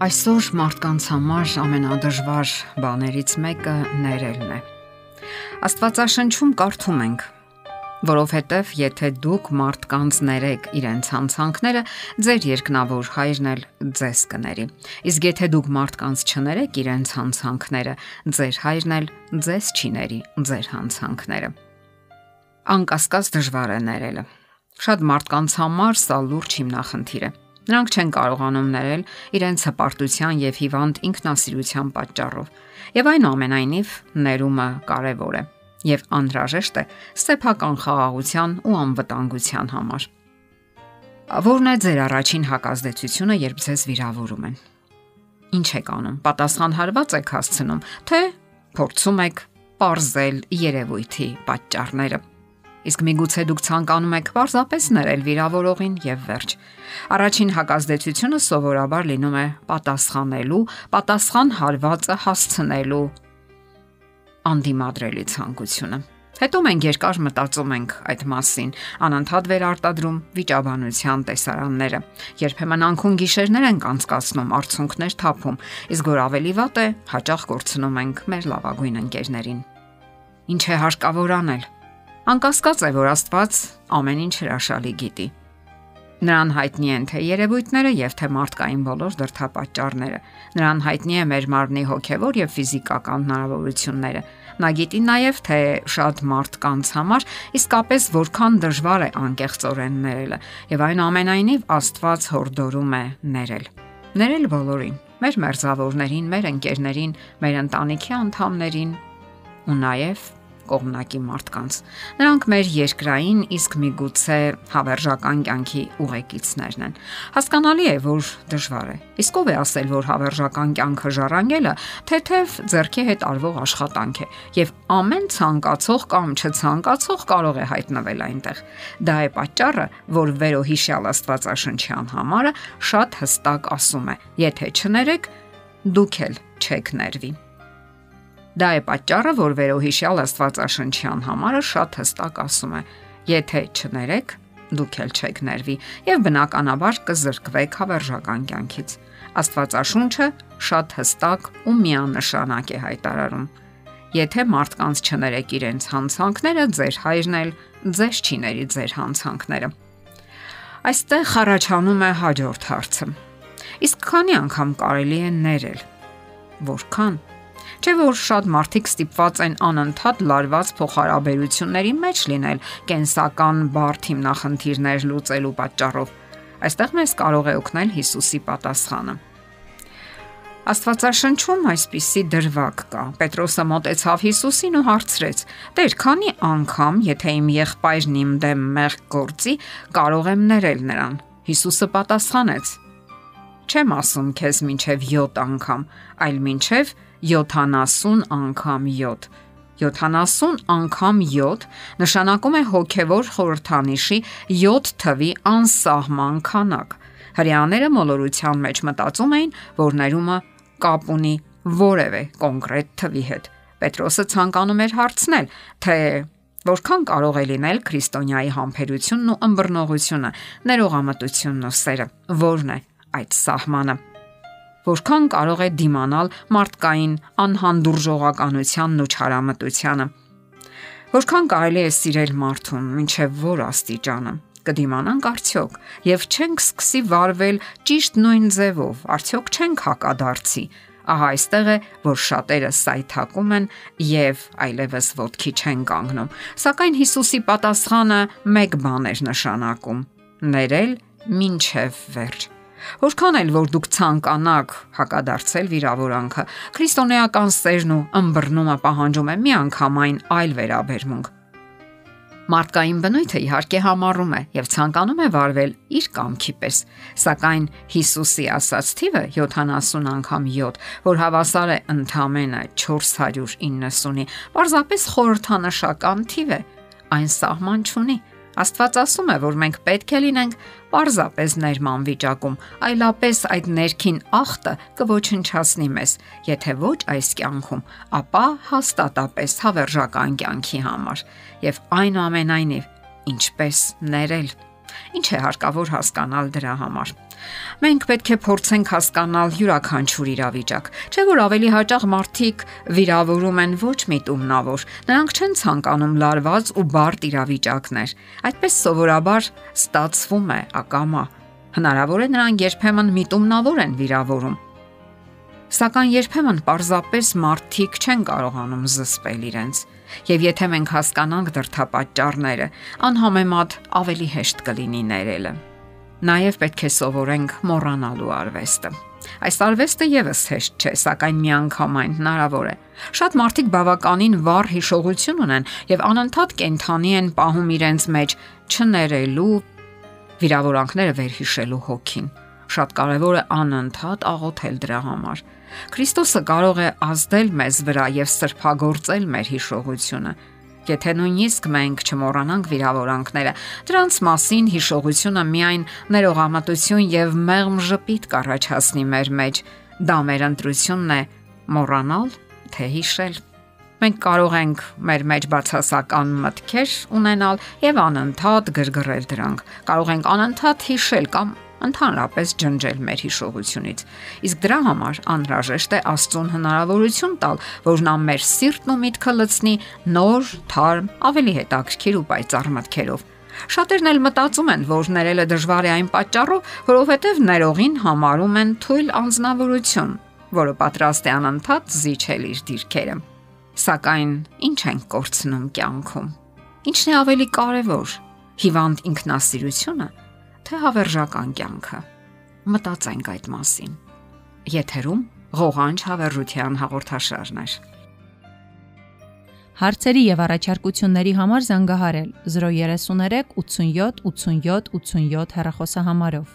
Այսօր մարդկանց համար ամենադժվար բաներից մեկը ներելն է։ Աստվածաշնչում կարդում ենք. որովհետև եթե դուք մարդկանց ներեք իրենց հանցանքները, ձեր երկնավոր հայրն էլ ձեզ կների։ Իսկ եթե դուք մարդկանց չներեք իրենց հանցանքները, ձեր հայրն էլ ձեզ չի ների ձեր հանցանքները։ Անկասկած դժվար է ներելը։ Շատ մարդկանց համար սա լուրջ հիմնախնդիր է Նրանք չեն կարողանում ներել իրենց հպարտության եւ հիվանդ ինքնասիրության պատճառով։ Եվ այնուամենայնիվ ներումը կարևոր է եւ անհրաժեշտ է սեփական խաղաղության ու անվտանգության համար։ Որն է ձեր առաջին հակազդեցությունը, երբ ձեզ վիրավորում են։ Ինչ եք անում։ Պատասխանհարված եք հասցնում, թե փորձում եք parzել երևույթի պատճառները։ Իսկ միգուցե դուք ցանկանում եք պարզապես ներել վիրավորողին եւ վերջ։ Առաջին հակազդեցությունը սովորաբար լինում է պատասխանելու, պատասխան հարվածը հասցնելու անդիմադրելի ցանկությունը։ Հետո մենք երկար մտածում ենք այդ մասին, անընդհատ վերարտադրում վիճաբանության տեսարանները։ Երբեմն անքուն գիշերներ ենք անցկացնում, արցունքներ թափում, իսկ որ ավելի վատ է, հաճախ կորցնում ենք մեր լավագույն ընկերներին։ Ինչ է հարկավոր անել Անկասկած է, որ Աստված ամեն ինչ հրաշալի գիտի։ Նրան հայտնի են թե երևույթները եւ թե մարդկային բոլոր դրթապաճառները։ Նրան հայտնի է մեր մարմնի հոգեվոր եւ ֆիզիկական հնարավորությունները։ Նա գիտի նաեւ թե շատ մարդկանց համար իսկապես որքան դժվար է անկեղծորեն ներելը եւ այնուամենայնիվ Աստված հորդորում է ներել։ Ներել բոլորին՝ մեր մերձավորներին, մեր ընկերներին, մեր ընտանիքի անդամներին ու նաեւ կողմնակի մարդկանց։ Նրանք մեր երկրային, իսկ միգուցե հավերժական կյանքի ուղեկիցներն են։ Հասկանալի է, որ դժվար է։ Իսկ ով է ասել, որ հավերժական կյանքը ժառանգելը թեթև ձեռքի հետ արվող աշխատանք է, եւ ամեն ցանկացող կամ չցանկացող կարող է հայտնվել այնտեղ։ Դա է պատճառը, որ վերոհիշյալ Աստվածաշնչյան համարը շատ հստակ ասում է. եթե չներեք, դուք էլ չեք ներվի։ Դա է պատճառը, որ վերոհիշյալ Աստվածաշնչյան համարը շատ հստակ ասում է. Եթե չներեք, դուք էլ չեք ներվի եւ բնականաբար կզրկվեք հավերժական կյանքից։ Աստվածաշունչը շատ հստակ ու միանշանակ է հայտարարում. Եթե մարդկանց չներեք իրենց հանցանքները, ձեր հայրն էլ ձեզ չի ների ձեր հանցանքները։ Այստեղ առաջանում է հաջորդ հարցը։ Իսկ քանի անգամ կարելի է ներել։ Որքան Չէ որ շատ մարդիկ ստիպված են անընդհատ լարված փոխհարաբերությունների մեջ լինել կենսական բարդ հիմնախնդիրներ լուծելու պատճառով։ Այստեղ մեզ կարող է օգնել Հիսուսի պատասխանը։ Աստվածաշնչում այսպիսի դրվագ կա։ Պետրոսը մոտեցավ Հիսուսին ու հարցրեց. Տեր, քանի անգամ, եթե իմ եղբայրն իմ դեմ մեղք գործի, կարող եմ ներել նրան։ Հիսուսը պատասխանեց չեմ ասում քեզ մինչև 7 անգամ, այլ մինչև 70 անգամ 7։ 70 անգամ 7 նշանակում է հոգևոր խորհրդանիշի 7 թվի անսահման քանակ։ Հрьяաները մոլորության մեջ մտածում էին, որ ներումը կապ ունի որևէ կոնկրետ թվի հետ։ Պետրոսը ցանկանում էր հարցնել, թե Որքան կարող է լինել քրիստոնյայի համբերությունն ու ըմբռնողությունը, ներողամտությունն ու սերը, որն է այդ սահմանը որքան կարող է դիմանալ մարդկային անհանդուրժողականությանն ու չարամտությանը։ Որքան կարելի է սիրել մարդուն, ինչև որ աստիճանը կդիմանանք արդյոք եւ չենք սկսի վարվել ճիշտ նույն ձևով, արդյոք չենք հակադարձի։ Ահա այստեղ է, որ շատերը սայթակում են եւ այլևս ոդքի չեն կանգնում։ Սակայն Հիսուսի պատասխանը մեկ բան էր նշանակում՝ ներել ինչև վերջ։ Որքան էլ որ դուք ցանկանաք հակադարձել վիրավորանքը, քրիստոնեական սերն ու ըմբռնումը պահանջում է միանգամայն այլ վերաբերմունք։ Մարդկային բնույթը իհարկե համառում է եւ ցանկանում է վարվել իր կամքի պես, սակայն Հիսուսի ասած թիվը 70 անգամ 7, որ հավասար է ընդամենը 490-ի, պարզապես խորհրդանշական թիվ է։ Այն սահման չունի Աստված ասում է, որ մենք պետք է լինենք պարզապես ներման վիճակում, այլապես այդ ներքին ախտը կոչնչացնի մեզ, եթե ոչ այս կյանքում, ապա հաստատապես հավերժական կյանքի համար։ Եվ այնուամենայնիվ, ինչպես ներել Ինչ է հարկավոր հասկանալ դրա համար։ Մենք պետք է փորձենք հասկանալ յուրաքանչյուր իրավիճակ։ Չէ՞ որ ավելի հաճախ մարդիկ վիրավորում են ոչ միտումնավոր։ Նրանք չեն ցանկանում լարված ու բարդ իրավիճակներ։ Այդպես սովորաբար ստացվում է ակամա։ Հնարավոր է նրանք երբեմն միտումնավոր են վիրավորում Սակայն երբեմն պարզապես մարդիկ չեն կարողանում զսպել իրենց։ Եվ եթե մենք հասկանանք դրթապաճառները, անհամեմատ ավելի հեշտ կլինի ներելը։ Նաև պետք է սովորենք մոռանալու արվեստը։ Այս արվեստը եւս հեշտ չէ, սակայն միանգամայն հնարավոր է։ Շատ մարդիկ բավականին վառ հիշողություն ունեն եւ անընդհատ կենթանի են պահում իրենց մեջ չներելու վիրավորանքները վերհիշելու հոգին։ Շատ կարևոր է անընդհատ աղոթել դրա համար։ Քրիստոսը կարող է ազդել մեզ վրա եւ սրբագործել մեր հիշողությունը։ Եթե նույնիսկ մենք չմոռանանք վիրավորանքները, դրանց մասին հիշողությունը միայն ներողամտություն եւ մեղմ ժպիտ կառաջացնի մեր մեջ։ Դա մեր ընտրությունն է՝ մոռանալ թե հիշել։ Մենք կարող ենք մեր մեջ բացասական մտքեր ունենալ եւ անընդհատ գրգռել դրանք։ Կարող ենք անընդհատ հիշել կամ ընդհանրապես ջնջել մեր հիշողությունից։ Իսկ դրա համար անհրաժեշտ է Աստծուն հնարավորություն տալ, որ նա մեր սիրտն ու միտքը լցնի նոր, թարմ, ավելի հետաքրքիր ու պայծառ մտքերով։ Շատերն էլ մտածում են, որ ներելը դժվար է այն պատճառով, որովհետև ներողին համարում են թույլ անznավորություն, որը պատրաստ է անընդհատ զիջել իր դիրքերը։ Սակայն ինչ են կորցնում կյանքում։ Ինչն է ավելի կարևոր՝ հիվանդ ինքնասիրությունը թե հավերժական կյանքը։ Մտածենք այդ մասին։ Եթերում ղողանջ հավերժության հաղորդաշարն է։ Հարցերի եւ առաջարկությունների համար զանգահարել 033 87 87 87 հեռախոսահամարով։